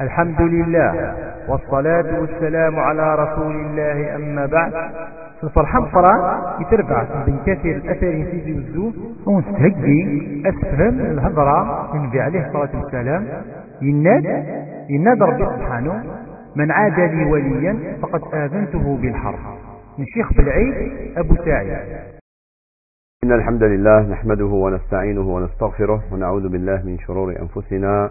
الحمد لله والصلاة والسلام على رسول الله أما بعد. الفرحة مطرة يتربع بن كثير الأثر في وزو ونستهجي أسفهم الهضرة ينبي عليه صلاة والسلام. يناد يناد ربي سبحانه من عاد لي وليا فقد آذنته بالحرب. من شيخ بالعيد أبو سعيد. إن الحمد لله نحمده ونستعينه ونستغفره ونعوذ بالله من شرور أنفسنا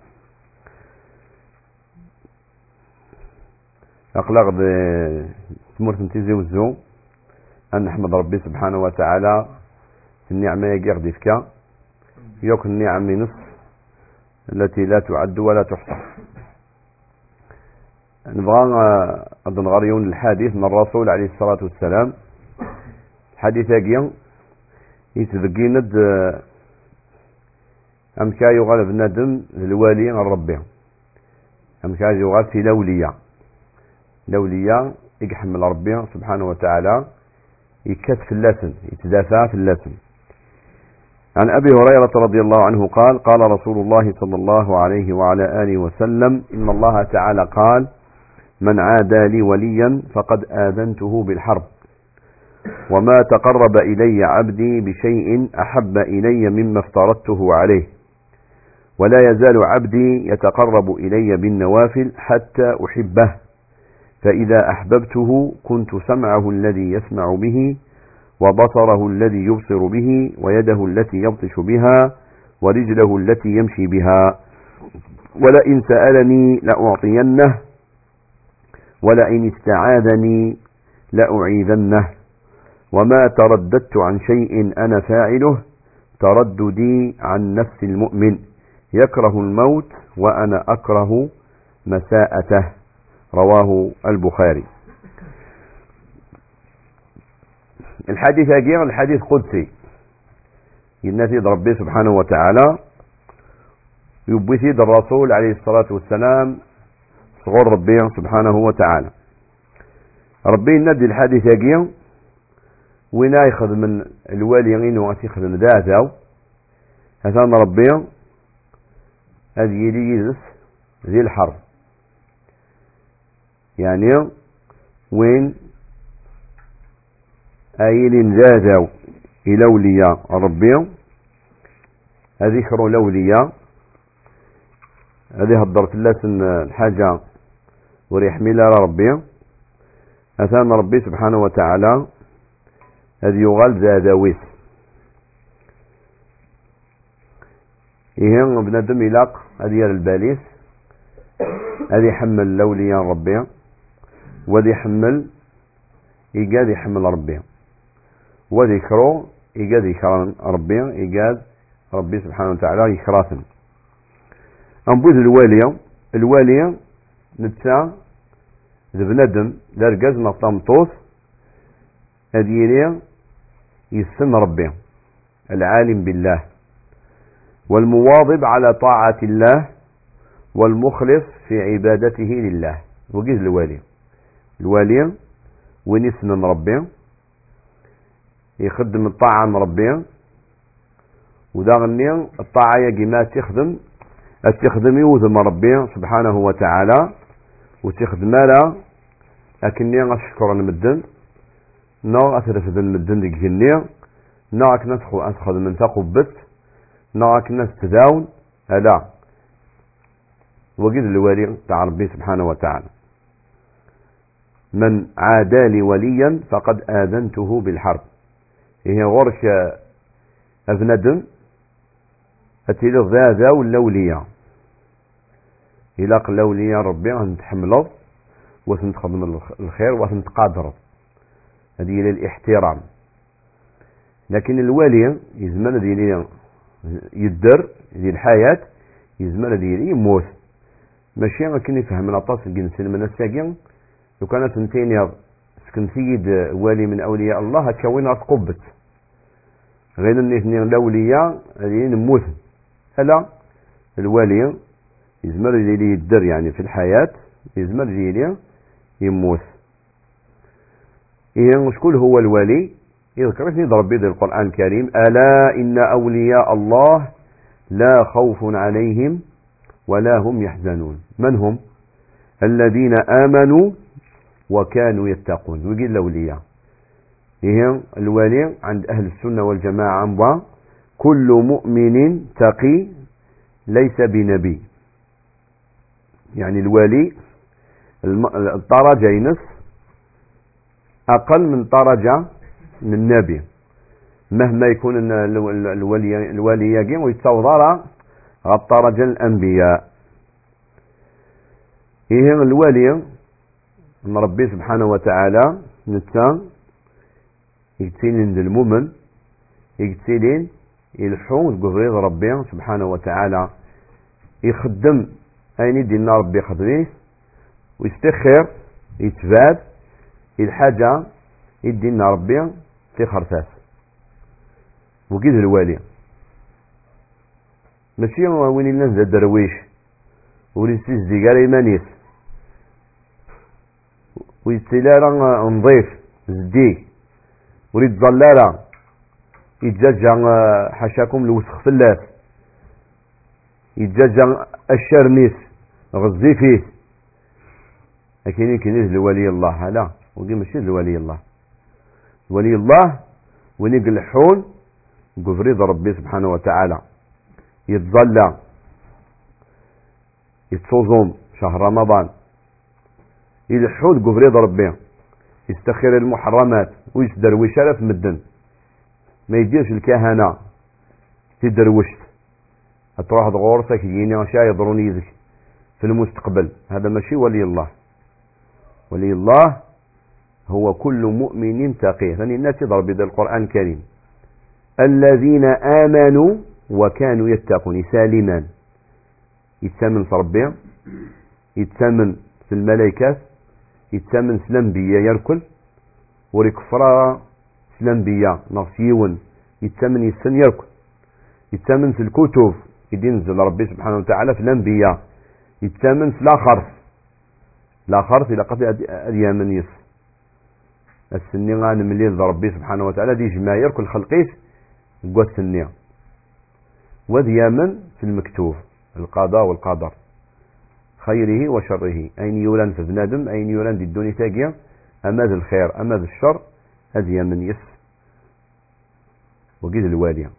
أقلق تمرت نتيزي وزو. أن نحمد ربي سبحانه وتعالى في النعمة يقيق ديفكا يوك النعم نصف التي لا تعد ولا تحصى. نبغى أظن غريون الحديث من الرسول عليه الصلاة والسلام. حديث يقيم يتذكي ند أمكا يغال بندم الوالي الربي أمكا يغال في لولية لولية يحمل ربي سبحانه وتعالى يكتف اللسن يتدافع في اللسن. عن أبي هريرة رضي الله عنه قال قال رسول الله صلى الله عليه وعلى آله وسلم إن الله تعالى قال من عادى لي وليا فقد آذنته بالحرب وما تقرب إلي عبدي بشيء أحب إلي مما افترضته عليه ولا يزال عبدي يتقرب إلي بالنوافل حتى أحبه. فإذا أحببته كنت سمعه الذي يسمع به وبصره الذي يبصر به ويده التي يبطش بها ورجله التي يمشي بها ولئن سألني لأعطينه ولئن استعاذني لأعيذنه وما ترددت عن شيء أنا فاعله ترددي عن نفس المؤمن يكره الموت وأنا أكره مساءته رواه البخاري. الحديث أجير الحديث قدسي. ينفيد ربي سبحانه وتعالى يبثيد الرسول عليه الصلاة والسلام صغر ربي سبحانه وتعالى. ربي ندي الحديث أجير وين ياخذ من الواليين وغادي يخدم ذاته. هذا ربي. هذه يجلس ذي الحرب. يعني وين؟ أين زادوا إلى أولياء ربي ذكر الأولياء هذه هدرت الله الحاجة وريح ميلا ربي. أثان ربي سبحانه وتعالى. هذه يغال زادويس إيه بنادم يلاق هذه الباليس. هذه يحمل الأولياء ربي. وذي يحمل إيجاد يحمل ربي. وذكره إيجاد يكران ربي. إيجاد ربي سبحانه وتعالى يكراثن أنبوذ الوالية؟ الوالية نتا ذ بنادم. لارقاز نطامطوث هذه يسن ربي العالم بالله. والمواظب على طاعة الله والمخلص في عبادته لله. وجيز الوالي الوالي وين يسن ربي يخدم الطاعة من ربي. ودا غني الطاعة يجي ما تخدم استخدم يوذم ربي سبحانه وتعالى وتخدم لا. لكني أشكر المدن نو أترفد المدن ديك جنية نو أكنا أدخل من تقبت نو أكنا تداون ألا وقد الولي تاع ربي سبحانه وتعالى. من عادى لي وليا فقد آذنته بالحرب. هي غرش أبندم أتيلي ذا واللولية إلا قلولية ربي نتحمله وتنتخدم الخير وتنتقادر. هذه إلى الاحترام لكن الوالي يزمن ذي يدر ذي الحياة يزمن ذي يموت. ماشي غير يفهم من أطاس الجنسين من الساقين لو كانت انتين سكن سيد والي من أولياء الله هتكون قبت. غير اثنين الأولياء اللي نموت. ألا؟ الوالي يزمر اللي يدر يعني في الحياة يزمر اللي يموت. إيه شكون هو الولي يذكر اسم ربي ذي القرآن الكريم. ألا إن أولياء الله لا خوف عليهم ولا هم يحزنون. من هم؟ الذين آمنوا وكانوا يتقون. ويقول الأولياء إيه الولي عند أهل السنة والجماعة كل مؤمن تقي ليس بنبي. يعني الولي الطرجة ينص أقل من درجة من النبي مهما يكون الولي الولي يجي ويتصور الدرجة الأنبياء. إيه الولي من ربي سبحانه وتعالى نتا يكتلين المؤمن يكتلين يلحون قفريض ربي سبحانه وتعالى يخدم أين دينا ربي خدميه ويستخير يتفاد الحاجة يدينا ربي في خرفاس وكيد الوالي. ماشي وين الناس الدرويش؟ ولي سيزدي قال إيمانيس. ويستلارا نظيف زدي. وريد ظلالة يتجاجا حاشاكم الوسخ فلاس يتجاجا الشرنيس غزي فيه. لكن يمكن الولي الله لا. ودي ماشي لولي الله. ولي الله وين يقلحون قفريض ربي سبحانه وتعالى. يتظلى يتصوزون شهر رمضان. يلحون قفريض ربي يستخير المحرمات ويسدروي شرف مدن. ما يديرش الكهنة. تدروشت تروح غورتك يجيني اشياء يضرون يدك. في المستقبل. هذا ماشي ولي الله. ولي الله هو كل مؤمن تقي. يعني الناس يضرب بذا القرآن الكريم. الذين آمنوا وكانوا يتقون. سالما. يتسامن في ربي. يتسامن في الملائكة. يتسامن في الأنبياء يركل وريكفرا في الأنبياء نغسيون يتسامن يسن يركل. يتسامن في الكتب يدينزل ربي سبحانه وتعالى في الأنبياء يتسامن في الآخر الآخر في لقد أديان يس السني مليل ربي سبحانه وتعالى دي جماير كل خلقيس قوة السنية. وذياما في المكتوب القضاء والقدر. خيره وشره. أين يولان في بنادم؟ أين يولان دي الدنيا؟ تاقيا أما ذي الخير أما ذي الشر هذه من يس. وقيد الوالية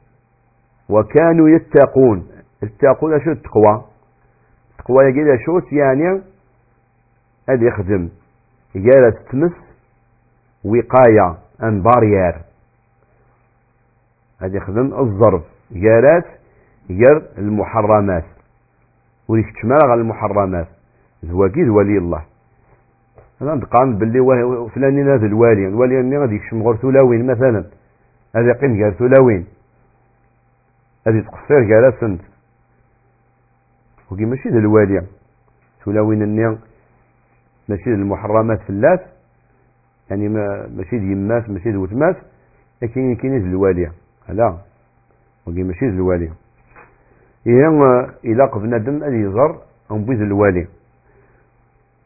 وكانوا يتقون. التقون شو التقوى التقوى يقول شو يعني هذا يخدم. يجالس تمس وقاية أن بارير هذا يخدم الظرف. جارات ير المحرمات. ويكتشمل على المحرمات. زواجي ولي الله. أنا نتقام باللي فلان هذا الوالي. الوالي اللي غادي يكشم غير ثلاوين مثلا. هذا يقيم غير ثلاوين. هذه تقصير غير سنت. وكي ماشي ذا الوالي. ثلاوين النيا ماشي المحرمات اللاس يعني ما ماشي دي يماس ماشي دي وتماس لكن كاين الواليه لا. وقي ماشي الواليه هي إلى بنادم ادي يزر بيز الوالي.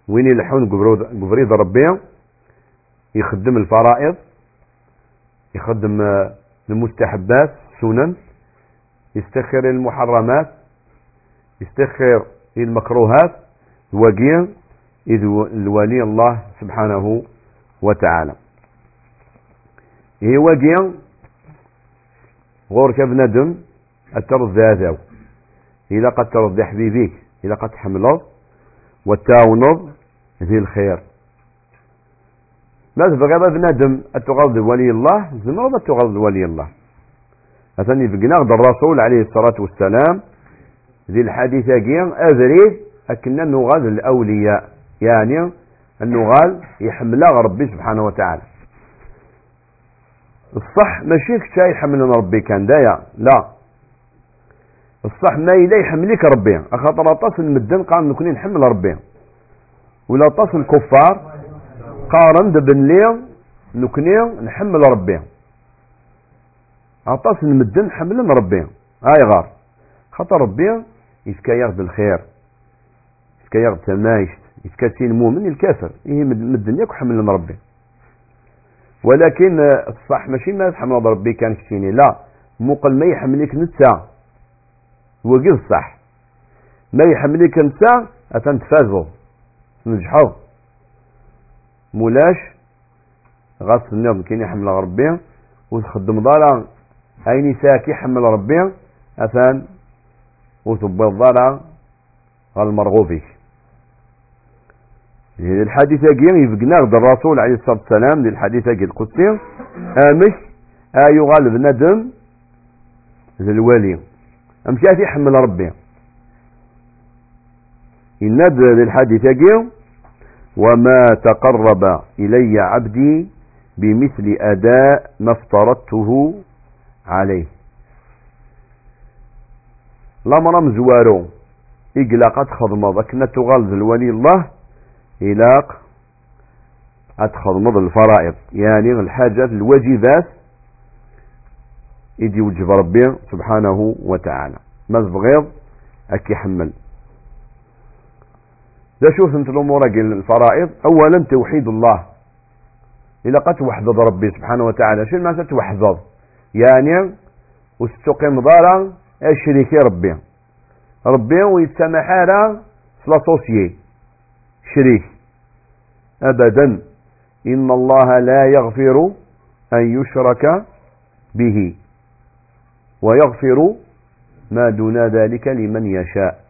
وين يلحون قبريض ربي؟ يخدم الفرائض يخدم المستحبات سنن يستخر المحرمات يستخر المكروهات وقيا إذ الولي الله سبحانه وتعالى. هي وجيا غورك بندم الترض ذاته إذا قد ترضي حبيبيك إذا قد تحمله والتاونض ذي الخير. ما تبغى بندم أتغض ولي الله؟ زمرض أتغض ولي الله؟ أثني بقناغ الرسول عليه الصلاة والسلام ذي الحديثة قيم أذري أكنا نغاذ الأولياء يعني النغال يحملها ربي سبحانه وتعالى. الصح ماشي كتا يحملنا ربي كان دايا لا. الصح ما إلا يحملك ربي. أخاطر أطاس المدن قال نكوني نحمل ربي. ولا طاس الكفار قارن دبن لي نكوني نحمل ربي. أطاس المدن حمل ربي. هاي غار. خاطر ربي يسكا ياخذ الخير. يسكا ياخذ تمايش يسكا سين المؤمن الكافر. إيه مدن ياك حمل ربي. ولكن الصح ماشي ما تحمل ربي كان كتيني لا. مقل ما يحملك نتا وقف الصح ما يحملك نتا أتنتفازو نجحو. مولاش غاس النوم كين يحمل ربي وتخدم دارا أين ساكي يحمل ربي أثان وتبيض دارا المرغوب الحديث أجين يفقنا غد الرسول عليه الصلاة والسلام للحديث أجين القدسي آمش آيو غالب ندم. ذا الوالي. أمشي يحمل ربي. الند للحديث أجين وما تقرب إلي عبدي بمثل أداء ما افترضته عليه. لما مزوارو إقلاقات خضمة ذاك نتغال ذا الولي الله إلاق أدخل مضى الفرائض. يعني الحاجات الواجبات إدي وجب ربي سبحانه وتعالى. ما بغيض أكي حمل. ذا شوف انت الأمور الفرائض. أولا توحيد الله. إلا قد توحد ربي سبحانه وتعالى. شو ما توحد يعني واستقيم ضارا الشريك ربي. ربي ويتسامح على سلاسوسيي. شريك. أبدا. إن الله لا يغفر أن يشرك به. ويغفر ما دون ذلك لمن يشاء.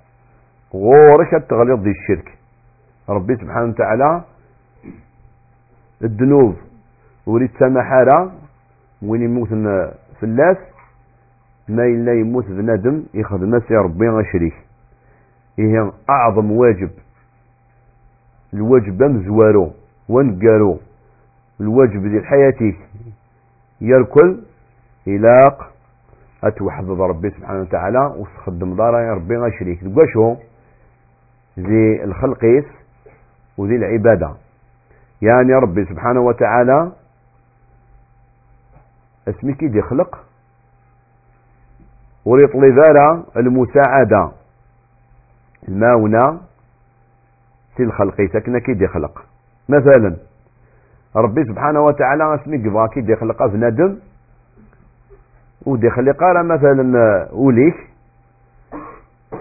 غورك التغليظ ذي الشرك. ربي سبحانه وتعالى الذنوب وريد سمحارة وين يموت في اللاس ما إلا يموت بنادم يخدم سي ربي غشريك هي أعظم واجب. الواجب مزوارو ونقارو الواجب ديال حياتك يركل إلاق أتوحد ربي سبحانه وتعالى وتخدم دارا ربي غشريك شو؟ ذي الخلقيس وذي العبادة. يعني ربي سبحانه وتعالى اسمي كي دي خلق وريطلي ذالا المساعدة. الماونة في الخلق سكنة كي دي خلق. مثلا ربي سبحانه وتعالى اسمي كي دي خلق بنادم ودي خلق راه مثلا وليك.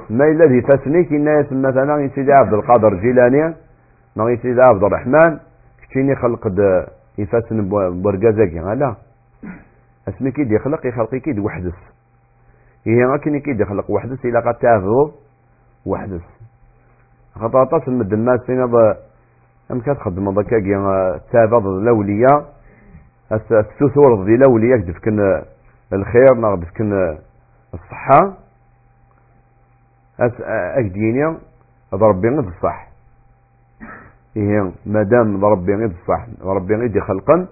ما الذي فاسنيك الناس مثلا سيدي عبد القادر الجيلاني ما سيدي عبد الرحمن كتيني خلق يفاسن برقازاكي لا. اسمي كي دي خلق يخلقي كي دي وحدث هي ما كي دي خلق وحدث إلى قد تعرض وحدث خطاطات المد الناس فينا أم كتخدم ضكاكي تابض الأولية السثور ذي الأولية كدفكن الخير ناغ دفكن الصحة. أكديني ربي غير الصح. إيه مادام ربي غير الصح. ربي غير خلقا.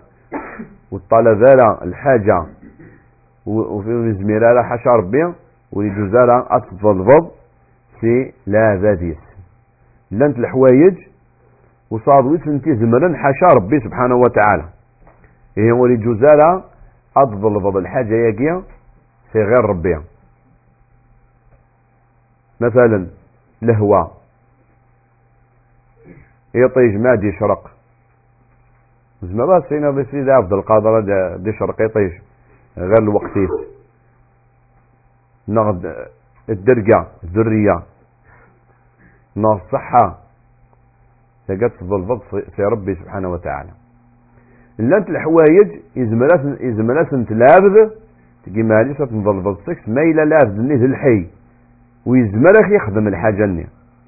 والطلب الحاجة. وفي زميرة حاشا ربي. ولجزالة أتفضل سي لا ذاتيس لانت الحوايج. وصاد ويسنتي زمرا حاشا ربي سبحانه وتعالى. إيه ولي جزالة بعض الحاجة ياكيا في غير ربي. مثلا لهوى يطيج ما دي شرق. زمرا سينا بسيدة أفضل قادرة دي شرق يطيج. غير الوقتيس نغد الدرجة الذرية. نار الصحة تقد تظلفض في ربي سبحانه وتعالى. إلا أنت الحوايج إزملاس تلابذ مالي ستنظلفض سكس ما إلا لابذ نيه الحي. ويزمرخ يخدم الحاجة نيه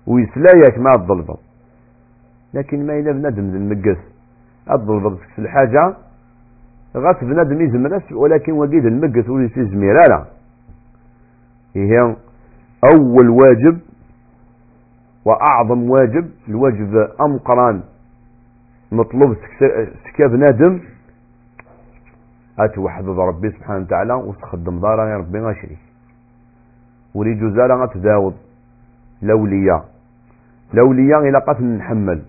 ويسلايك ما تظلفض لكن ما إلا بنادم ذي المقس. سكس الحاجة غاس بنادم يزملاس ولكن وقيد المقس ويسي زميرا هي أول واجب وأعظم واجب الواجب أمقران. مطلوب سكاب نادم. أتوحد ربي سبحانه وتعالى وتخدم دارا يا ربي ما شريك. وريجو زالا غتداوض لوليا. لوليا إلا قتل نحمل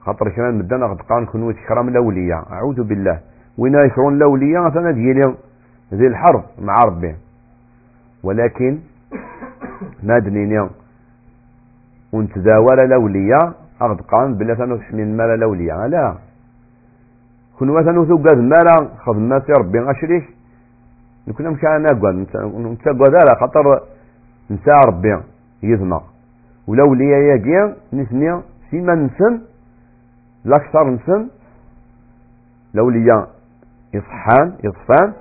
خاطر كمان مدنا غد قان كون كرام لوليا. أعوذ بالله. وين يشرون لوليا مثلا ديالي ذي الحرب مع ربي. ولكن ما دنيني ونتداول لوليا أغد قان بلا ثانو تحمل المال لوليا لا. كون مثلا ثوقات مالا خدمة ربي غشريك نكون أنا نقعد نتقعد على خاطر نسى ربي يزنا ولوليا ياكي نسني سيما نسن لاكثر نسن لوليا يصحان يصفان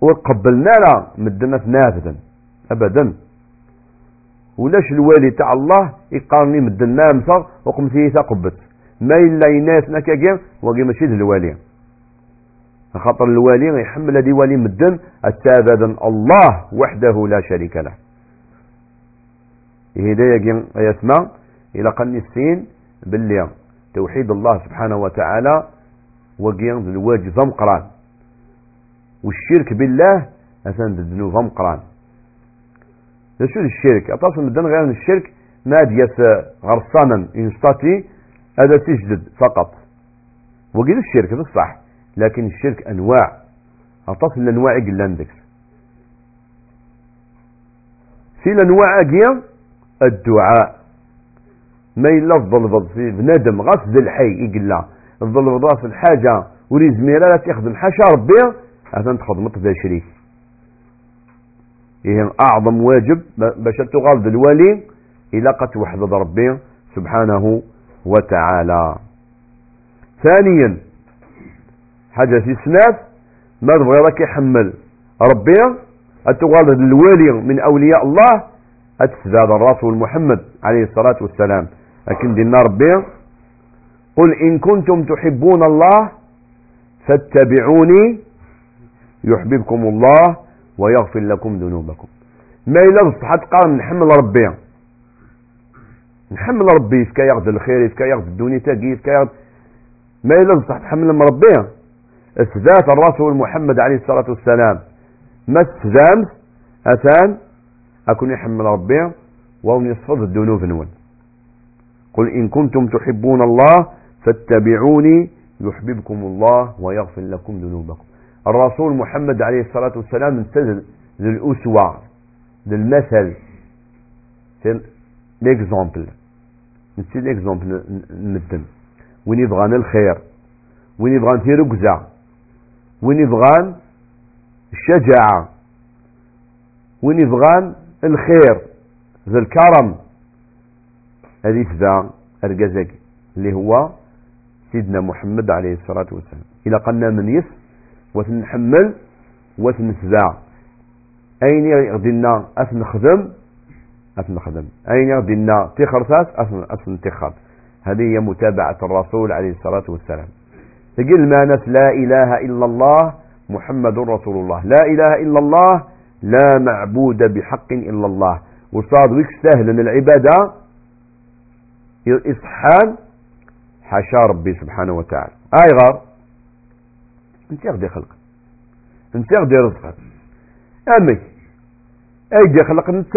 وقبلنا لا مدنا نافذا ابدا. ولاش الوالي تاع الله يقارني مدنا مصر وقمتي قبت ما إلا يناس نكاكي وقي ماشي الوالي. خاطر الوالي يحمل هذه والي مدن التابدا الله وحده لا شريك له. هدايا يسمع إلى قني السين باللي توحيد الله سبحانه وتعالى وقيان الواجب مقران. والشرك بالله أثنى الذنوب شو الشرك. أتصل مدن غير الشرك ما ديس غرصانا ينستطي هذا تجدد فقط. وقيل الشرك بالصح لكن الشرك أنواع. أتصل الأنواع يقل عندك في الأنواع أقيا الدعاء. ما إلا الظلفظ في بنادم ذي الحي يقل الظلفظ راس الحاجة ولي زميرة لا تخدم حاشا ربي أثن تخدمت ذا شريك. إيه أعظم واجب باش تغالد الوالي إلا قد توحد ربي سبحانه وتعالى. ثانيا حاجة في سناف ما تبغي يحمل ربي. أتغالد الوالي من أولياء الله أتسداد الرسول محمد عليه الصلاة والسلام. لكن دينا ربي قل إن كنتم تحبون الله فاتبعوني يحببكم الله ويغفر لكم ذنوبكم. ما إلا بصحة قام نحمل ربي. نحمل ربي فكا ياخذ الخير فكا ياخذ الدنيا تاقي فكا ياخذ ما إلا بصحة تحمل ربي. اثبات الرسول محمد عليه الصلاة والسلام. ما استدامت أثان؟ أكون يحمل ربي وهم يصفض الذنوب نون. قل إن كنتم تحبون الله فاتبعوني يحببكم الله ويغفر لكم ذنوبكم. الرسول محمد عليه الصلاة والسلام امتثل للأسوة للمثل. ليكزومبل نسي ليكزومبل نمدن وين يبغان الخير؟ وين يبغان تيرقزة وين يبغان الشجاعة وين يبغان الخير؟ ذا الكرم. هذه ذا أرجزك اللي هو سيدنا محمد عليه الصلاة والسلام. إلى قلنا من يس وتنحمل وتنتبع أين يغدينا؟ أثنخدم أثنخدم أين يغدينا؟ تخرسات أثن تخر هذه هي متابعة الرسول عليه الصلاة والسلام. تقول مانس لا إله إلا الله محمد رسول الله. لا إله إلا الله لا معبود بحق إلا الله. وصاد ويك سهل العبادة. إصحان حاشا ربي سبحانه وتعالى. آي غار. انت يغدي خلق. انت يغدي رزقك أمي ايدي خلق انت؟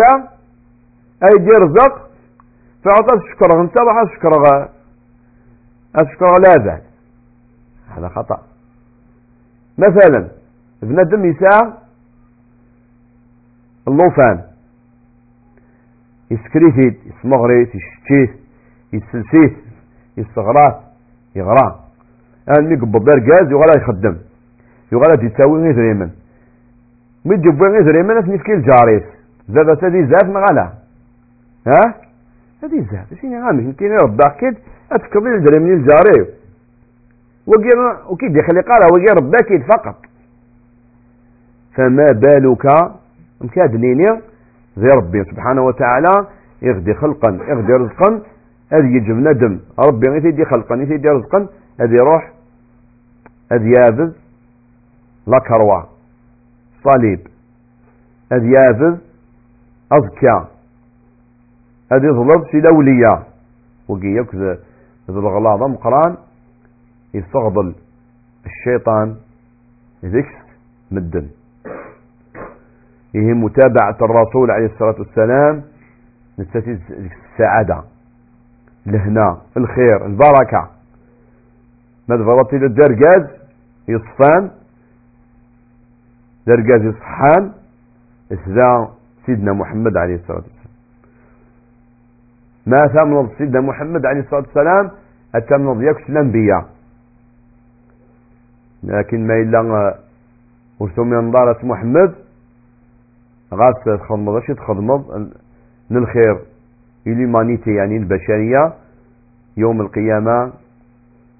ايدي رزق؟ فعطى تشكر انت راح تشكر اشكر لا بعد هذا خطأ. مثلا بنادم يساع اللوفان. يسكريثيت يسمغريت يشتيت يسلسيت يستغرات يغران أن يقبض درجاز يغلا يخدم. يغلا يتساوي غير ريمن مي تجيب غير ريمن أسمي سكيل جاريس. زاد تدي زاد مغلا ها؟ هذه زاد. شنو غامش يمكن يربع كد اتكبر الدريمن الجاري وكي وكيد يخلي قالها وكي ربا فقط. فما بالك مكادنيني ذي ربي سبحانه وتعالى يغدي خلقا يغدي رزقا. هذه يجب ندم. ربي يثيدي خلقا يثيدي رزقا. هذه يروح أذيابذ لكروا صليب. أذيابذ أذكى. أذي ظلب سلولية وقي يكذ ذو الغلاظة مقران يستغضل الشيطان. ذكس مدن. هي متابعة الرسول عليه الصلاة والسلام. نستفيد السعادة. الهنا الخير البركة. ماذا فرطي للدرجاز يصفان. درجاز يصحان إسذا سيدنا محمد عليه الصلاة والسلام. ما ثمن سيدنا محمد عليه الصلاة والسلام التمنض يكس الأنبياء. لكن ما إلا ورثم ينظارة محمد غاس تخدمض اش تخدمض للخير إلي مانيتي يعني البشرية يوم القيامة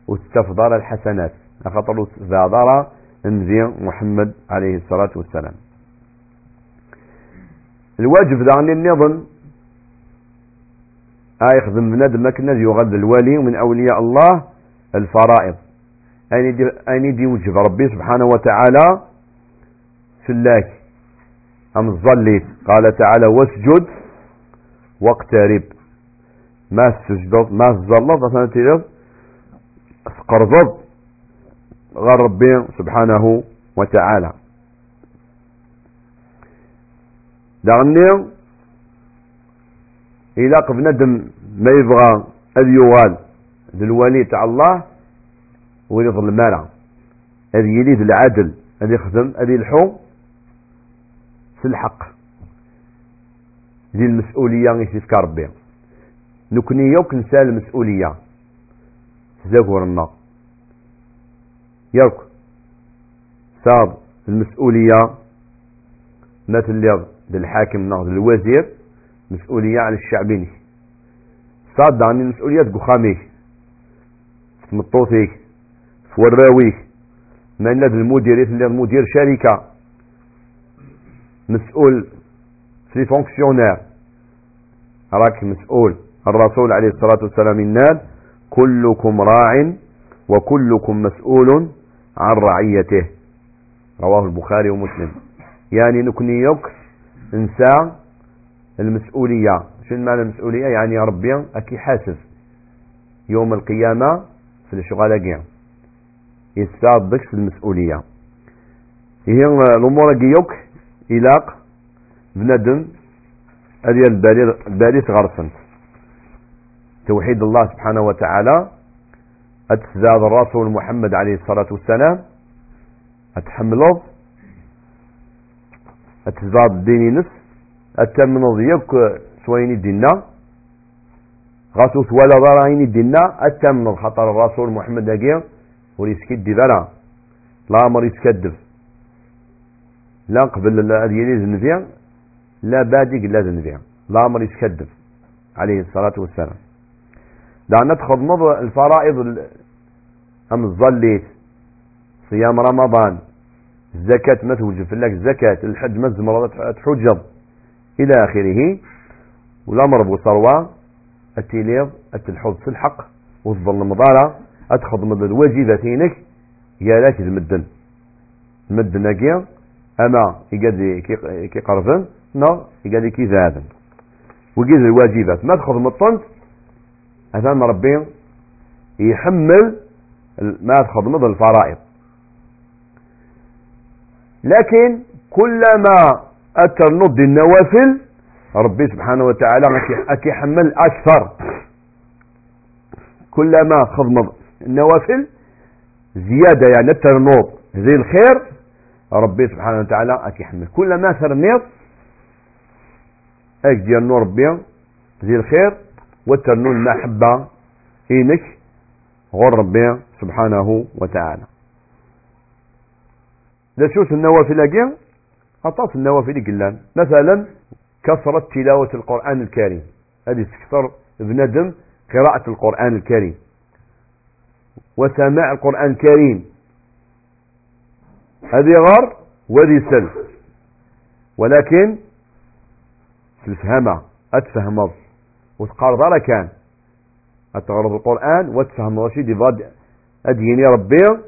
وتستفضل الحسنات. خاطر تفضل نزي محمد عليه الصلاة والسلام. الواجب ذا النظم آه يخدم بنادم ما يغذ الولي من أولياء الله الفرائض. أين دي, أين وجب ربي سبحانه وتعالى سلاك أم الظليت قال تعالى واسجد واقترب. ما السجد ما الظلت أصلا تلف غير ربي سبحانه وتعالى. دعني إلى بندم ما يبغى أذ يغال للولي تاع الله ويظل المال أذ يليد العدل أذ يخدم أذ يلحو في الحق. ذي المسؤولية يسيفك ربي. نكني يوك نسال المسؤولية. تزاكورنا يوك صاب المسؤولية مثل للحاكم ناخذ الوزير مسؤولية على الشعبين صاد عني المسؤولية قخاميك في مطوثيك في وراويك ما ناد المدير المدير شركة. مسؤول في فونكسيونير راك مسؤول. الرسول عليه الصلاة والسلام الناد كلكم راع وكلكم مسؤول عن رعيته. رواه البخاري ومسلم. يعني نكنيوك انسى المسؤولية. شنو معنى المسؤولية؟ يعني يا ربي أكي حاسب يوم القيامة في الشغالة كيا يستعد في المسؤولية. هي الأمور جيوك إلاق بندم هذه البالي غرسنت توحيد الله سبحانه وتعالى أتزاد الرسول محمد عليه الصلاة والسلام. أتحمله أتزاد الديني نفس التمنض يبك سويني الدينا غاسو ولا ضراين الدينا التمنض خطر الرسول محمد أجير وريسكدي بلا لا أمر يسكدف لا قبل الأدياني ذنبيا. لا بادق لا ذنبيا. لا أمر يسكدف عليه الصلاة والسلام. دعنا ندخل نظر الفرائض أم الظليت صيام رمضان الزكاة ما توجب لك الزكاة الحج ما الزمرة تحجب. إلى آخره والأمر بصروة التليض التلحظ في الحق وتظل مضارة أتخذ من الواجبتينك يا لك المدن المدن أكيا أما يقال كي قرفن نا يقال كي ذهبن وقيد الواجبات ما تخذ من الطنط أثام ربي يحمل ما من الفرائض. لكن كلما أتر نض النوافل ربي سبحانه وتعالى أكي حمل أكثر. كلما خضم النوافل زيادة يعني الترنوض زي الخير ربي سبحانه وتعالى أكي حمل. كلما ثرنيض أك ديال ربي زي الخير والترنون المحبة إينك غور ربي. سبحانه وتعالى. لشوش النوافل أجي أطاف النوافل قلان. مثلا كثرة تلاوة القرآن الكريم. هذه تكثر بندم قراءة القرآن الكريم. وسماع القرآن الكريم. هذه غر وذي سل. ولكن تفهمها أتفهم وتقارض على كان أتغرض القرآن وتفهم رشيد أديني ربي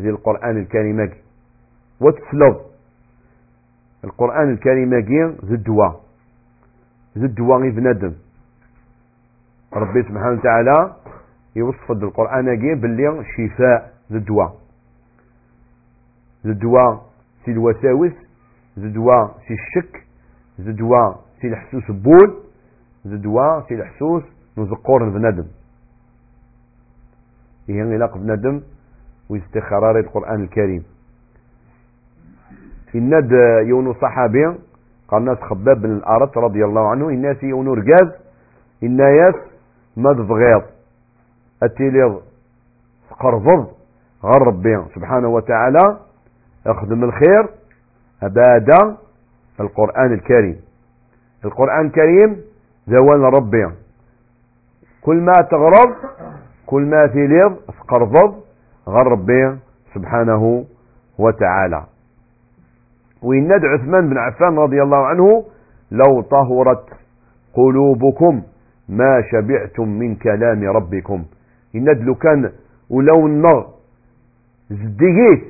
ذي القرآن الكريم وتسلظ القرآن الكريم ذي الدواء ذي الدواء بنادم. ربي سبحانه وتعالى يوصف القرآن باللي شفاء ذي الدواء ذي الدواء في الوساوس. زدوا سي الشك. زدوا سي الحسوس بول زدوا سي الحسوس نزقور بنادم. هي علاقة بنادم ويستخرار القرآن الكريم. الند يونو صحابي قال الناس خباب بن الأرت رضي الله عنه الناس يونو رجاز الناس ما تبغيض التيليض قرضض غير ربي سبحانه وتعالى أخدم الخير أبادا القرآن الكريم. القرآن الكريم زوال ربي. كل ما تغرض كل ما تيليض قرضض غير ربي سبحانه وتعالى. ويند عثمان بن عفان رضي الله عنه لو طهرت قلوبكم ما شبعتم من كلام ربكم. يند لو كان ولو النغ زديت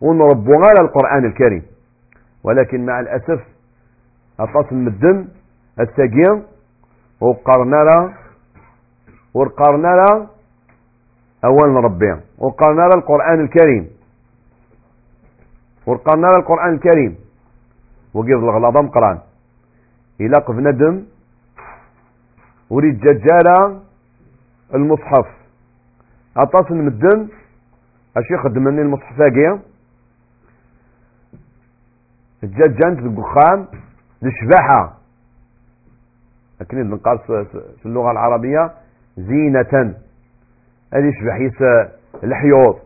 ونربو على القرآن الكريم. ولكن مع الأسف أطاس المدن التقيم وقرنا له وقرنا له أول ربنا. وقرنا له القرآن الكريم؟ ورقرنا القرآن الكريم؟ وقف الغلاظة مقران إلى قف ندم. وريد ججالة المصحف. أطاس المدن. أشي خدمني المصحف أجي الججانت بالقخام لشبحة لكن نقال في اللغة العربية زينة. هذه يشبح يس الحيوط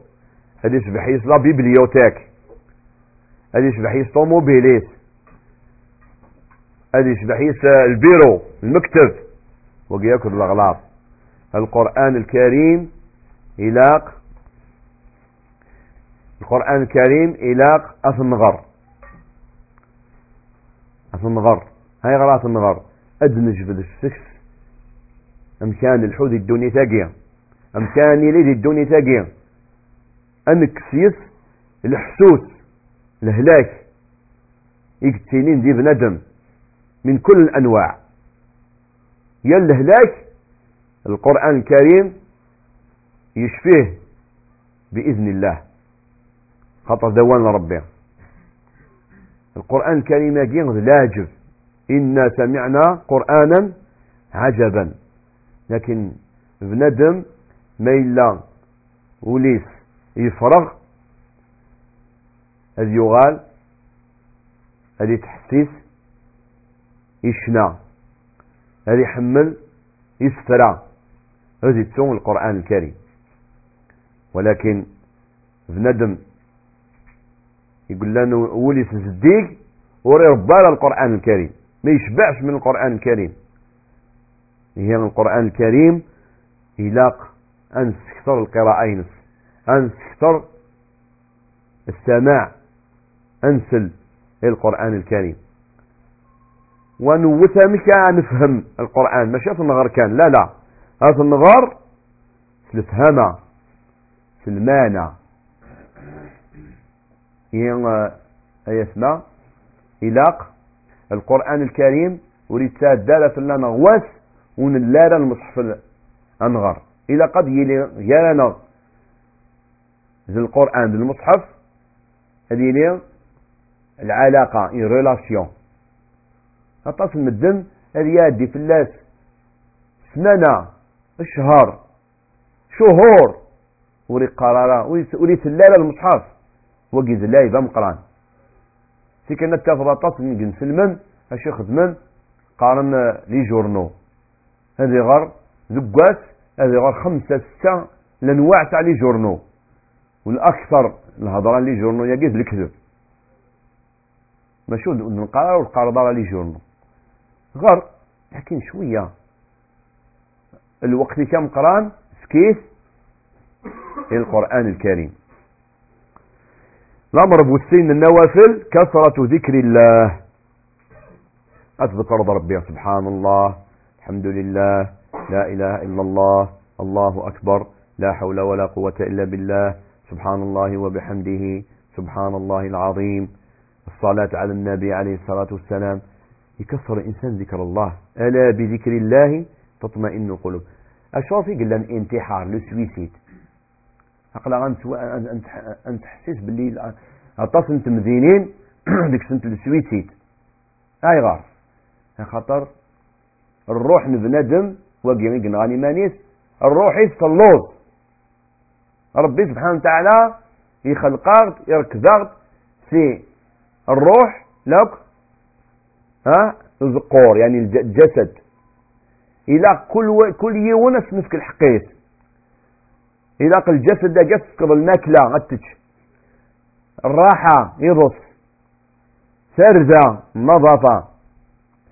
هذه يشبح يس لا بيبليوتيك هذه يشبح يس طوموبيليس هذه يشبح يس البيرو المكتب وقياكل الأغلاط. القرآن الكريم إلاق القرآن الكريم إلاق أثنغر أثنغر هاي غرات النغر أدنج بالسكس. أمكان الحوذ الدنيا تاقيا أمكان يليد الدنيا تاقيا أنكسيس الحسوس الهلاك؟ يكتينين دي بندم من كل الأنواع. يا الهلاك القرآن الكريم يشفيه بإذن الله. خطر دوان ربي القرآن الكريم يقول لاجب إنا سمعنا قرآنا عجبا. لكن بندم ما إلا وليس يفرغ. هذ يغال هذ يتحسس يشنى هذ يحمل يسترى هذ يتسون القرآن الكريم. ولكن بندم يقول لنا ولي صديق وري ربال القرآن الكريم. ما يشبعش من القرآن الكريم. هي من القرآن الكريم يلاق أن تكثر القراءة ينس أن تكثر السماع أنسل القرآن الكريم. ونوثا مكا نفهم القرآن. ماشي النغار كان. لا لا. هذا سلفهما سلمانا أي اسماء إلاق القرآن الكريم وريد دالة لنا غواس ونلارا المصحف أنغر إلى قد يلي يانا ذي القرآن بالمصحف هذه العلاقة إن ريلاسيون أطاس المدن هذه يادي في اللاس سنانا الشهر شهور وري قرارا وري تلالة المصحف. وقيز الله يبقى مقران. سي كنا تافض أطاس من سلمان أشي خدمن قارن لي جورنو. هذه غر ذقاس هذه غر خمسة ستة لنواع تاع لي جورنو. والأكثر الهضرة لي جورنو يقيد الكذب. ماشي نقرأ والقرضة لي جورنو. غر لكن شوية. الوقت كم قران سكيت. القرآن الكريم. الأمر بوسين النوافل كثرة ذكر الله. أتذكر ربي سبحان الله. الحمد لله. لا إله إلا الله الله أكبر لا حول ولا قوة إلا بالله سبحان الله وبحمده سبحان الله العظيم. الصلاة على النبي عليه الصلاة والسلام. يكثر الإنسان ذكر الله. ألا بذكر الله تطمئن القلوب. أشوفي قل لن انتحار لو سويسيد. أقلا أنت أنت حسيس باللي أتصل تمذينين ديك سنت السويتيد ايغار خاطر الروح نبنادم واقي غاني مانيس الروح يصلوز ربي سبحانه وتعالى يخلقك يركزك في الروح لك ها الزقور يعني الجسد. إلى كل كل يوم نفك الحقيس. إلى الجسد ده جسد الماكلة غتش الراحة يضص. سرزة نظافة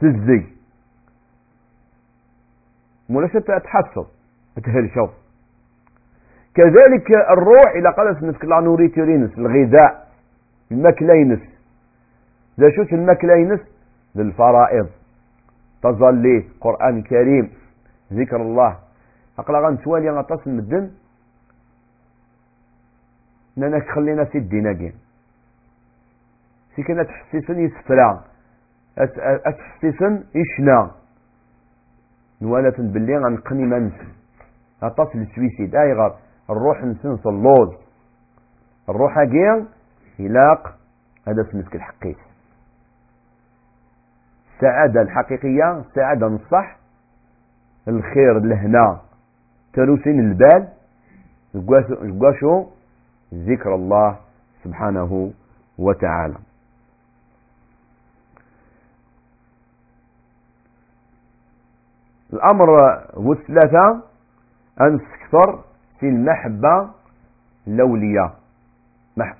تزي. مولاش تحصل تهرشو كذلك الروح إلى قلت نفك نوريتورينس الغذاء المكلينس ذا شوش المكلينس للفرائض. تظلي قرآن الكريم ذكر الله. أقلا غنتوالي غطاس المدن نانا خلينا في الدين كين سي كنا تحسيسن يسفرا أتحسيسن يشنا. نوالا باللي غنقني منس غطاس السويسيد. أي غار الروح نسنس اللوز الروح أجيان يلاق هذا سمسك الحقيق السعادة الحقيقية. السعادة نصح. الخير لهنا. تروسين البال. جواشو ذكر الله سبحانه وتعالى. الأمر والثلاثة أن تكثر في المحبة الأولية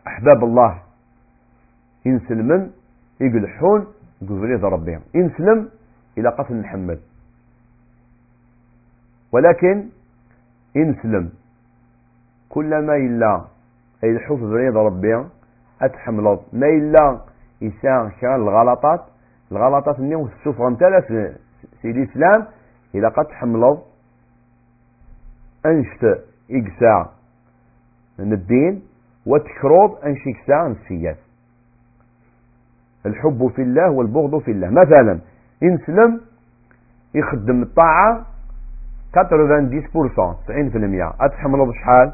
أحباب الله. ينسلمن يقلحون ذا ربهم. ينسلم إلى قتل محمد. ولكن ينسلم كلما إلا يلحوف بريد ربي أتحملض ما إلا كان الغلطات الغلطات مني السفر انتلا في الإسلام إذا قد حملض أنشت إقساع من الدين وتكروب أنشي إقساع نسيات الحب في الله والبغض في الله. مثلا إنسلم يخدم الطاعة 90% 90% أتحمل شحال؟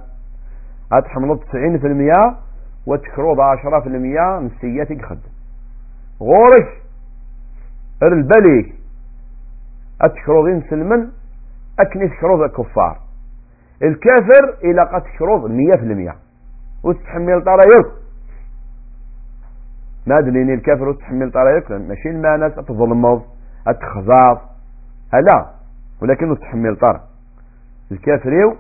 أتحمل 90% وتكروض 10% من السيئات يخدم. غورك البليك أتكروض إنسلمن أكني تكروض الكفار. الكافر إلى قد تكروض 100% وتتحمل طرايق ما دليني الكافر وتحمل طرايق ماشي المانس تظلمض أتخزاف ألا ولكن تحمل طر الكافر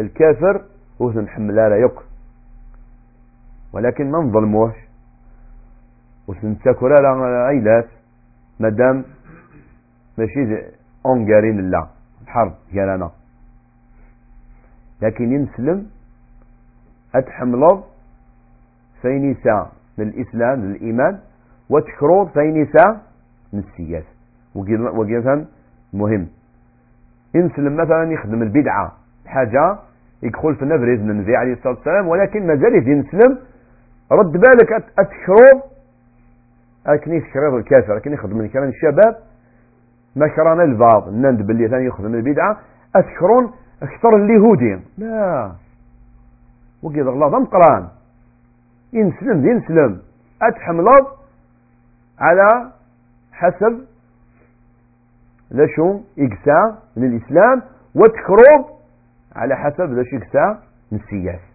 الكافر هو تنحمل رأيك. ولكن ما نظلموش. وسنتاكل على عيلات مادام ماشي اونغارين لا حرب ديالنا لكن ينسلم أتحملض فين يسا من الإسلام من الإيمان وتكروض فين يسا من السياسة وقيفا مهم. ينسلم مثلا يخدم البدعة حاجة يدخل في نفرز من النبي عليه الصلاة والسلام ولكن ما زال ينسلم. رد بالك أتكروض لكن يشكرض الكافر لكن يخدم كمان الشباب. ما كرانا البعض نند باللي ثاني يخدم البدعة أتكرون أكثر اليهودي لا. وقيد الله ضم قران ينسلم ينسلم. اتحملض على حسب لشو إقساء من الإسلام وتكروب على حسب لشو إقساء من السياسة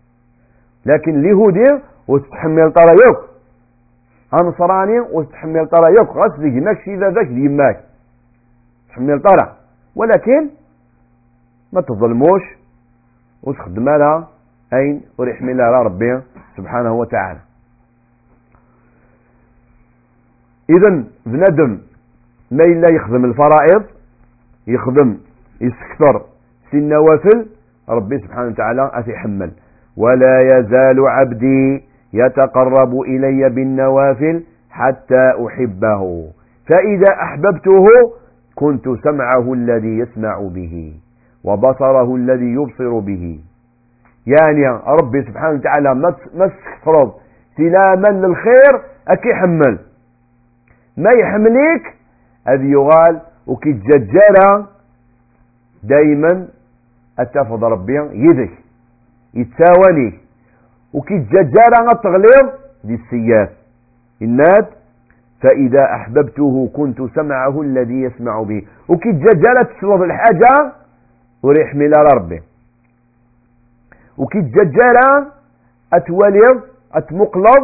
لكن اليهودي وتتحمل طرايق أنصراني وتتحمل طرايق غسل ماكش إذا ذاك يماك. تحمل طرا ولكن ما تظلموش وتخدم لها أين وريحمل لها ربي سبحانه وتعالى. إذا بنادم ما إلا يخدم الفرائض يخدم يستكثر في النوافل ربي سبحانه وتعالى أتحمل ولا يزال عبدي يتقرب إلي بالنوافل حتى أحبه. فإذا أحببته كنت سمعه الذي يسمع به وبصره الذي يبصر به. يعني ربي سبحانه وتعالى ما تفرض سلاما للخير أكي حمل ما يحمليك هذه يغال وكي تججر دايما أتفض ربي يدك. يتساوني وكي تججر التغليظ دي الناد فإذا أحببته كنت سمعه الذي يسمع به. وكي تججلت تصلب الحاجة وريح ميلا ربي وكي تججل أتولي أتمقلب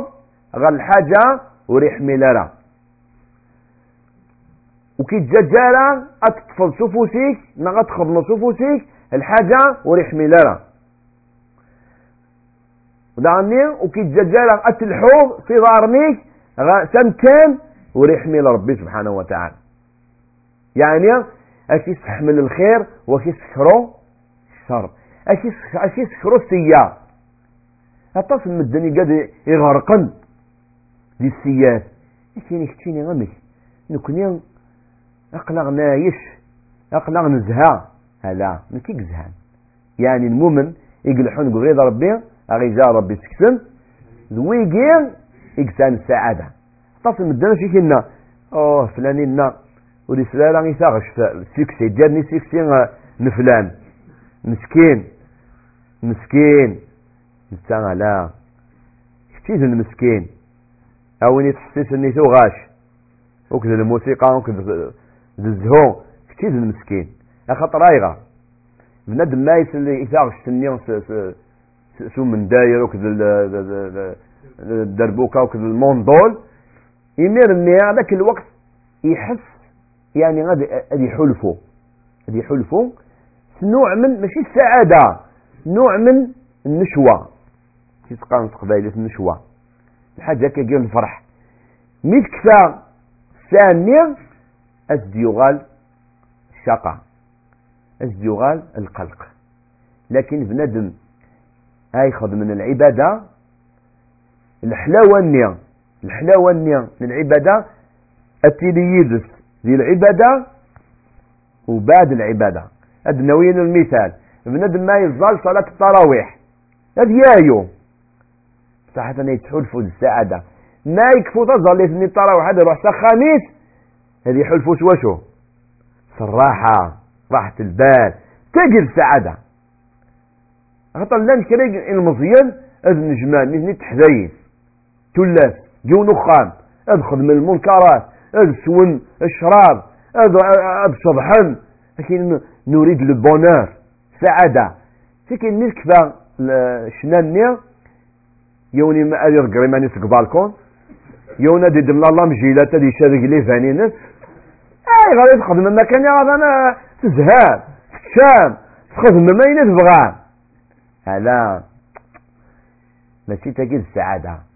غا الحاجة وريح ميلا وكي تججل أتطفل سفوسيك نغا تخبن سفوسيك الحاجة وريح ميلا ودعني وكي تججل أتلحوظ في ظارنيك سمكان وريحمي لربي سبحانه وتعالى. يعني اش يستحمل الخير واش يسكرو الشر. اش يسكرو السيئة اتصل من الدنيا قد يغرقن. دي السيئات كاين كتيني غمك نكوني اقلق نايش. اقلق نزها هلا نكيك زهان يعني المؤمن يقلحون قبريد ربي اغي جا ربي سكسن ذويقين إقسان السعادة. تصل مدنا شي كنا أوه فلانين ولي سلالا يثاغش سيكسي جاني سيكسي نفلان. مسكين. مسكين. نتا لا. كتيز المسكين؟ اويني تحسيس أني غاش؟ وكذا الموسيقى وكذا الزهو كتيز المسكين؟ اخاطر رايغا بنادم ما يسلي يثاغش سنيون سو من داير وكذا الدربوكة وكذا الموندول يمير اني هذاك الوقت يحس يعني غادي يحلفوا غادي يحلفوا نوع من ماشي السعادة نوع من النشوة. في تقان قبيله النشوة. الحاجة كي الفرح. مي كفى ثانيا الديوغال الشقاء الديوغال القلق. لكن بنادم هايخذ من العبادة الحلاوة النية. الحلاوه النية للعبادة. التلييدس ذي العبادة وبعد العبادة. هاد نوين المثال. بنادم ما يظل صلاة التراويح. هذا يايو صحة يتحلفوا السعادة ما يكفو تظل يثني التراويح هذا يروح خميس هذا يحلفوا وشو؟ الراحة راحة البال تجي السعادة خاطر لأن كريج المزيان هذا النجمان مثل تحذين تلاس جو نخان ادخل من المنكرات ادسون الشراب اد صبحا لكن نريد البونور سعادة. لكن ملك فا شنانيا يوني ما ادير قريماني بالكون يونا دي دمنا الله مجيلة تدي شارق لي فانينس أي غادي تخدم المكان يا أنا تزهاد تشام تخدم ما ينتبغى هلا. ماشي تجد السعادة.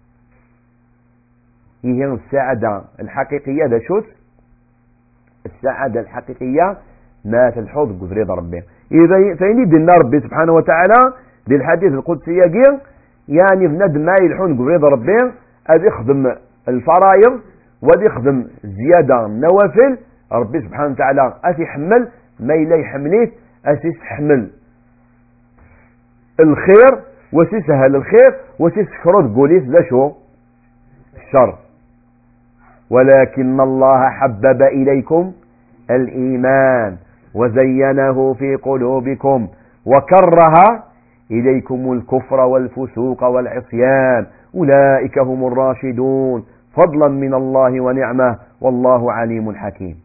هي السعادة الحقيقية. ذا شوت. السعادة الحقيقية ما تلحظ قدريض ربي. إذا فإن دينا ربي سبحانه وتعالى للحديث القدسي قيل يعني بنادم ما يلحون قدريض ربي أذ يخدم الفرايض وذي يخدم زيادة النوافل. ربي سبحانه وتعالى أثي حمل ما إلا يحمليه أثي يحمل الخير وسيسهل الخير وسيسكرد بوليس ذا شو الشر ولكن الله حبب إليكم الإيمان وزينه في قلوبكم وكره إليكم الكفر والفسوق والعصيان. أولئك هم الراشدون. فضلا من الله ونعمة. والله عليم حكيم.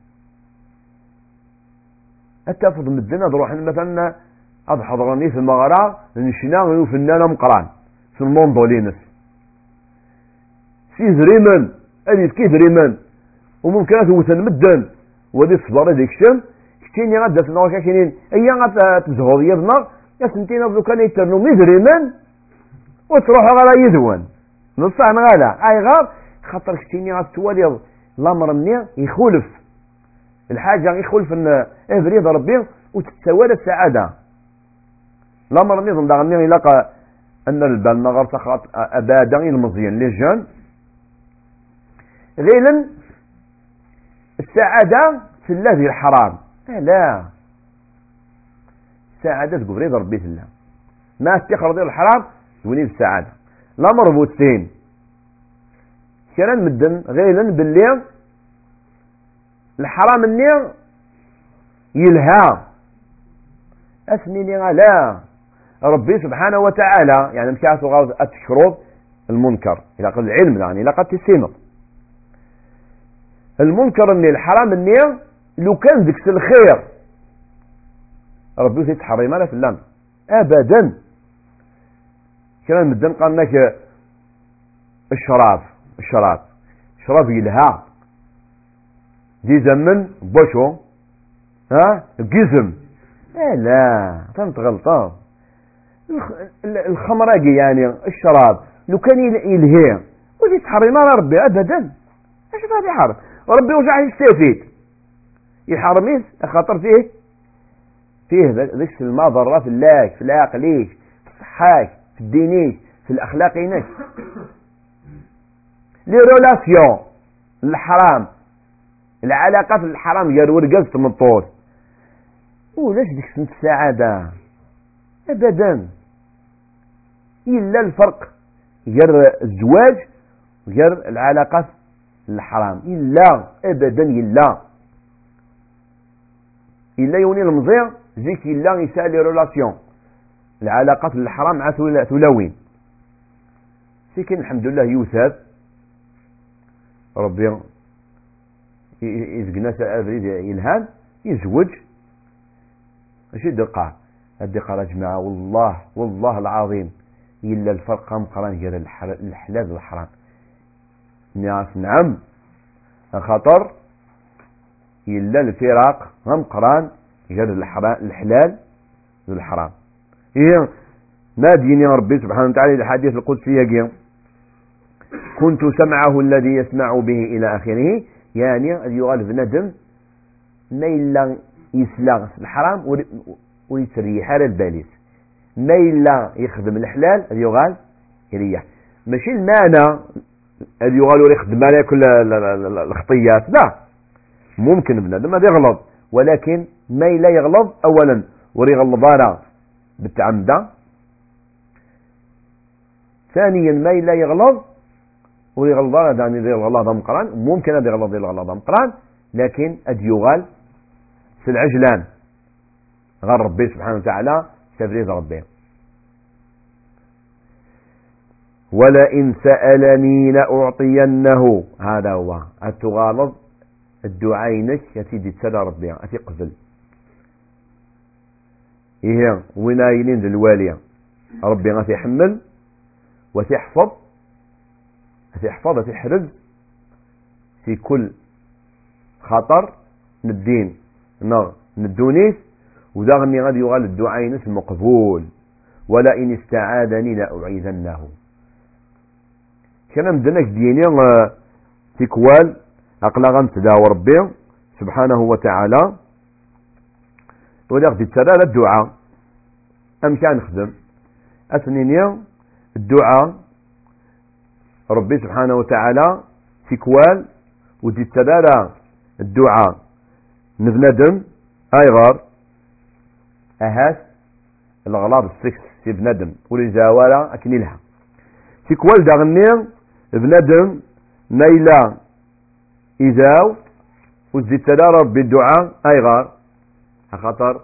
التفض من الدنيا تروح مثلا هذا حضرني في المغرى نشنا وفنانا مقران في الموندولينس في زريمن هذه كيف ريمان وممكن توثن مدن ودي الصبر هذيك الشم كتيني غادا سنغا كاينين ايا غادا تزهر يا سنتين ابو كان يترنو ميزريمان وتروح غالا يذون نصح غالا. أي غاب خاطر كتيني غاد توالي الأمر مني يخولف. الحاجة يخولف إن افريض ربي. وتتساوى السعادة. الأمر نظام داغني يلاقى أن البال نغر تخاط أبادا المزيان لي جون غيلا السعادة في الله الحرام. لا. السعادة تقول رضا ربي الله. ما استخرج الحرام تقولي السعادة. لا مربوطين كان مدن غيلا باللي الحرام النير يلها. أثنيني لا. ربي سبحانه وتعالى يعني مشاهد غاوز أتشرب المنكر. إلى قد العلم يعني إلى قد تسينط المنكر اني الحرام اني لو كان ذكس الخير. ربي يتحرم على اللام ابدا. كان مدن قال لك الشراب الشراب شراب يلها دي زمن بوشو. ها؟ قزم لا لا فهمت غلطان الخمراقي يعني الشراب لو كان يلهي. ودي تحرم على ربي. ابدا. إيش هذا يحرم ربي وجع يستفيد يحرميس خاطر فيه؟ فيه ذيك المضرة في اللاك في العقليك في الصحاك في الدينيك في الاخلاقينك لي رولاسيون الحرام. العلاقة في الحرام يا ورقز تمطور ولاش ديك سنة السعادة ابدا. إلا الفرق غير الزواج غير العلاقة الحرام. إلا أبدا إلا. إلا يوني المزيع زيك إلا يسالي رولاسيون العلاقات الحرام مع ثلاوين. سيكن الحمد لله يوثب ربي يزقنا أبريد إلهام يزوج. ماشي دقة. الدقة جماعة. والله والله العظيم. إلا الفرق مقران غير الحلال والحرام. نعم خطر إلا الفراق هم قران غير الحلال والحرام. إيه ناديني ربي سبحانه وتعالى الحديث القدسي يقول كنت سمعه الذي يسمع به إلى آخره. يعني يغال ندم ما إلا يسلغ الحرام ويتريح على الباليس. ما إلا يخدم الحلال يغال يريح ماشي المعنى هذه يغالوا يخدم على كل الخطيات. لا. ممكن بنادم هذا يغلط ولكن ما لا يغلط اولا. وريغلط أنا بالتعمدة ثانيا ما لا يغلط وريغلط أنا يعني يغلط مقران. ممكن هذا يغلط يغلط مقران. لكن اد يغال في العجلان. غير ربي سبحانه وتعالى. تفريز ربي. ولئن سألني لأعطينه. هذا هو. التغالظ الدعاينك يتيدي تسلى ربي. أتي قبل. إيه وينايلين للوالية ربي غاتي يحمل وتحفظ تحفظ وتحرز في كل خطر ندين. نغ ندونيس. وذا غادي يغال الدعاء المقبول ولئن استعاذني لأعيذنه. كان مدنك ديني تكوال أقلا غنتداو ربي سبحانه وتعالى. ولا غدي تسالى الدعاء. أم كان نخدم أثنيني الدعاء. ربي سبحانه وتعالى تكوال ودي تسالى الدعاء. نبندم أيغار. أهاس الغلاظ السكس في بندم ولزاوالا أكني لها تكوال داغني بنادم نيلا إذاو وزيد تلا ربي الدعاء أيغار خاطر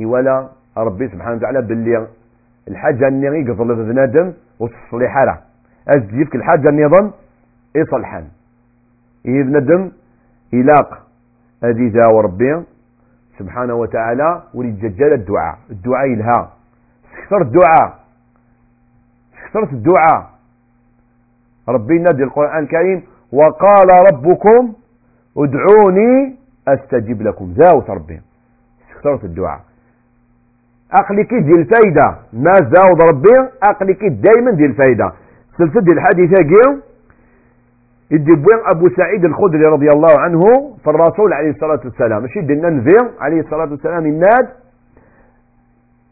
إولا ربي سبحانه وتعالى باللي الحاجة أني يقضل بنادم وتصلي حالة أجيبك الحاجة يظن إصلحان إيه بنادم إلاق. أدي ذا ربي سبحانه وتعالى وليتججل الدعاء. الدعاء يلها. سكثر الدعاء سكثرت الدعاء. ربي نادي القرآن الكريم وقال ربكم ادعوني أستجب لكم. زاوت ربي. استخسرت الدعاء. أقلك دي الفايدة ما زاود ربي؟ أقلك دايما دي الفايدة سلسل دي الحديثة جيو يدي أبو سعيد الخدري رضي الله عنه فالرسول عليه الصلاة والسلام. دينا نفير عليه الصلاة والسلام الناد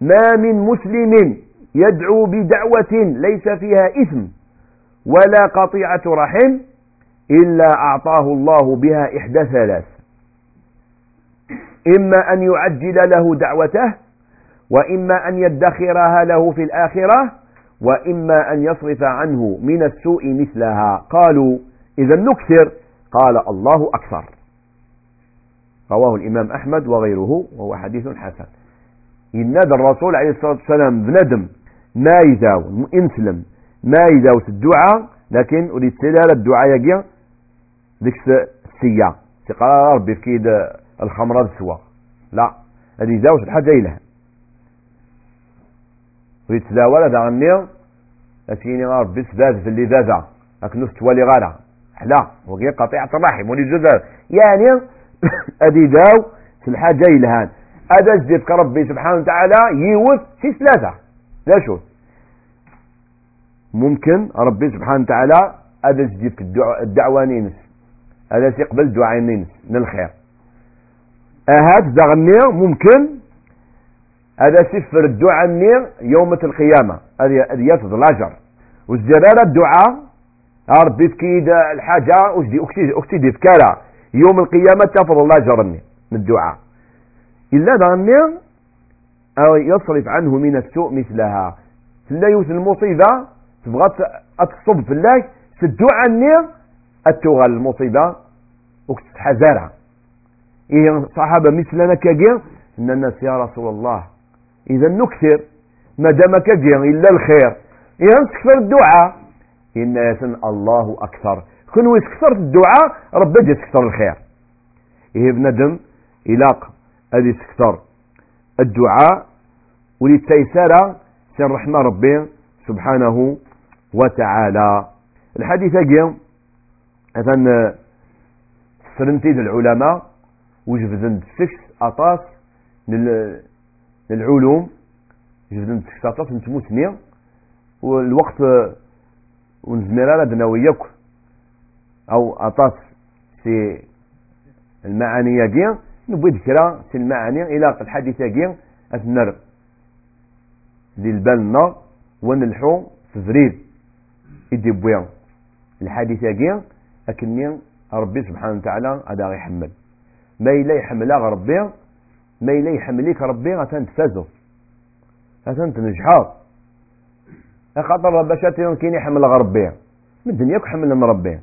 ما من مسلم يدعو بدعوة ليس فيها إثم. ولا قطيعة رحم إلا أعطاه الله بها إحدى ثلاث. إما أن يعجل له دعوته وإما أن يدخرها له في الآخرة وإما أن يصرف عنه من السوء مثلها. قالوا إذا نكثر. قال الله أكثر. رواه الإمام أحمد وغيره وهو حديث حسن. ينادى الرسول عليه الصلاة والسلام بندم ما يداو انسلم ما يداوس الدعاء لكن أريد سلالة الدعاء يجي ديك السيا تقرا ربي في كيد الخمرة السوا. لا هذه زاوج الحاجة إله ويتزاول هذا غني أتيني ربي سداد في اللي ذاذا أكنوس توالي غالا حلا وقي قطيعة الرحم. ولي جزر يعني أدي داو في الحاجة إلهان هذا جديد ربي سبحانه وتعالى يوث في ثلاثة لا شوف ممكن ربي سبحانه وتعالى هذا جديد الدعوة نينس. هذا سيقبل الدعاء نينس من الخير. هاد دغني ممكن. هذا سفر الدعاء النير يوم القيامة. هذه يفض الأجر. والزرارة الدعاء ربي كيد الحاجة وجدي أكتدي فكارة يوم القيامة تفض الأجر من الدعاء. إلا دغني يصرف عنه من السوء مثلها. لا يوث المصيبة تبغى تصب في الله الدعاء النير التوغل المصيبة وكتحزارها إيه صحابة مثلنا كجير إن الناس يا رسول الله إذا نكثر ما دام كجير إلا الخير. إذا نكثر الدعاء إن الله أكثر. كن ويسكثر الدعاء ربي يسكثر الخير. إيه بندم إلاق هذه سكثر الدعاء وللتيسارة سن رحمة ربي سبحانه وتعالى. الحديث أجي أثن سرنتيد العلماء وجبدن سكس أطاس للعلوم. جبدن سكس أطاس نتموتني والوقت ونزمير لدنا وياك أو أطاس في المعاني يجي نبغي ذكرى في المعاني إلى الحديث يجي أثنر. للبلنا ونلحو في فريد يدي بويا الحديث يجي أكني ربي سبحانه وتعالى هذا يحمل. ما إلا يحملها ربي ما إلا يحمليك ربي غتان تفازو غتان تنجحا خاطر باش كاين يحمل ربي. من الدنيا حملنا من ربي.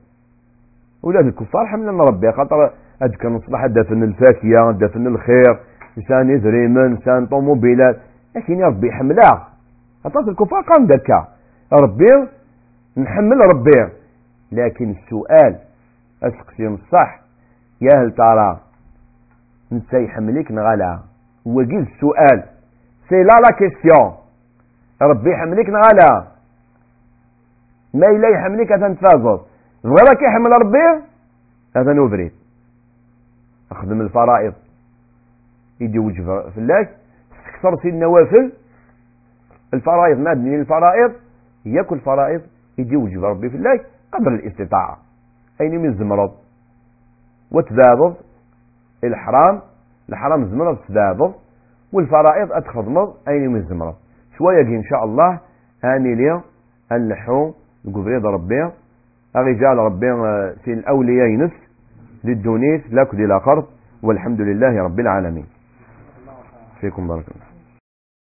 ولاد الكفار حملنا ربي. خاطر هاد كان دافن الفاكهة دافن الخير إنسان يزريمن إنسان طوموبيلات. لكن ربي يحملها خاطر الكفار قام دكا ربي نحمل ربي. لكن السؤال أسقسي الصح يا هل ترى انت يحملك نغالا؟ وقيل السؤال. سي لا لا كيستيون ربي يحملك نغالا. ما إلا يحملك هذا نتفازر غيرك يحمل ربي هذا نوفريد أخدم الفرائض. يدي وجه فلاش استكثر في النوافل. الفرائض ما من الفرائض ياكل الفرائض يدي وجه ربي في الله قدر الاستطاعة. أين من الزمرض وتذابض الحرام الحرام زمرض تذابض. والفرائض أتخضمض أين من الزمرض شوية إن شاء الله. آني لي اللحو القبريض ربي. الرجال ربي في الأولياء نفس للدونيس لا كدي لا قرض. والحمد لله رب العالمين. فيكم بارك الله.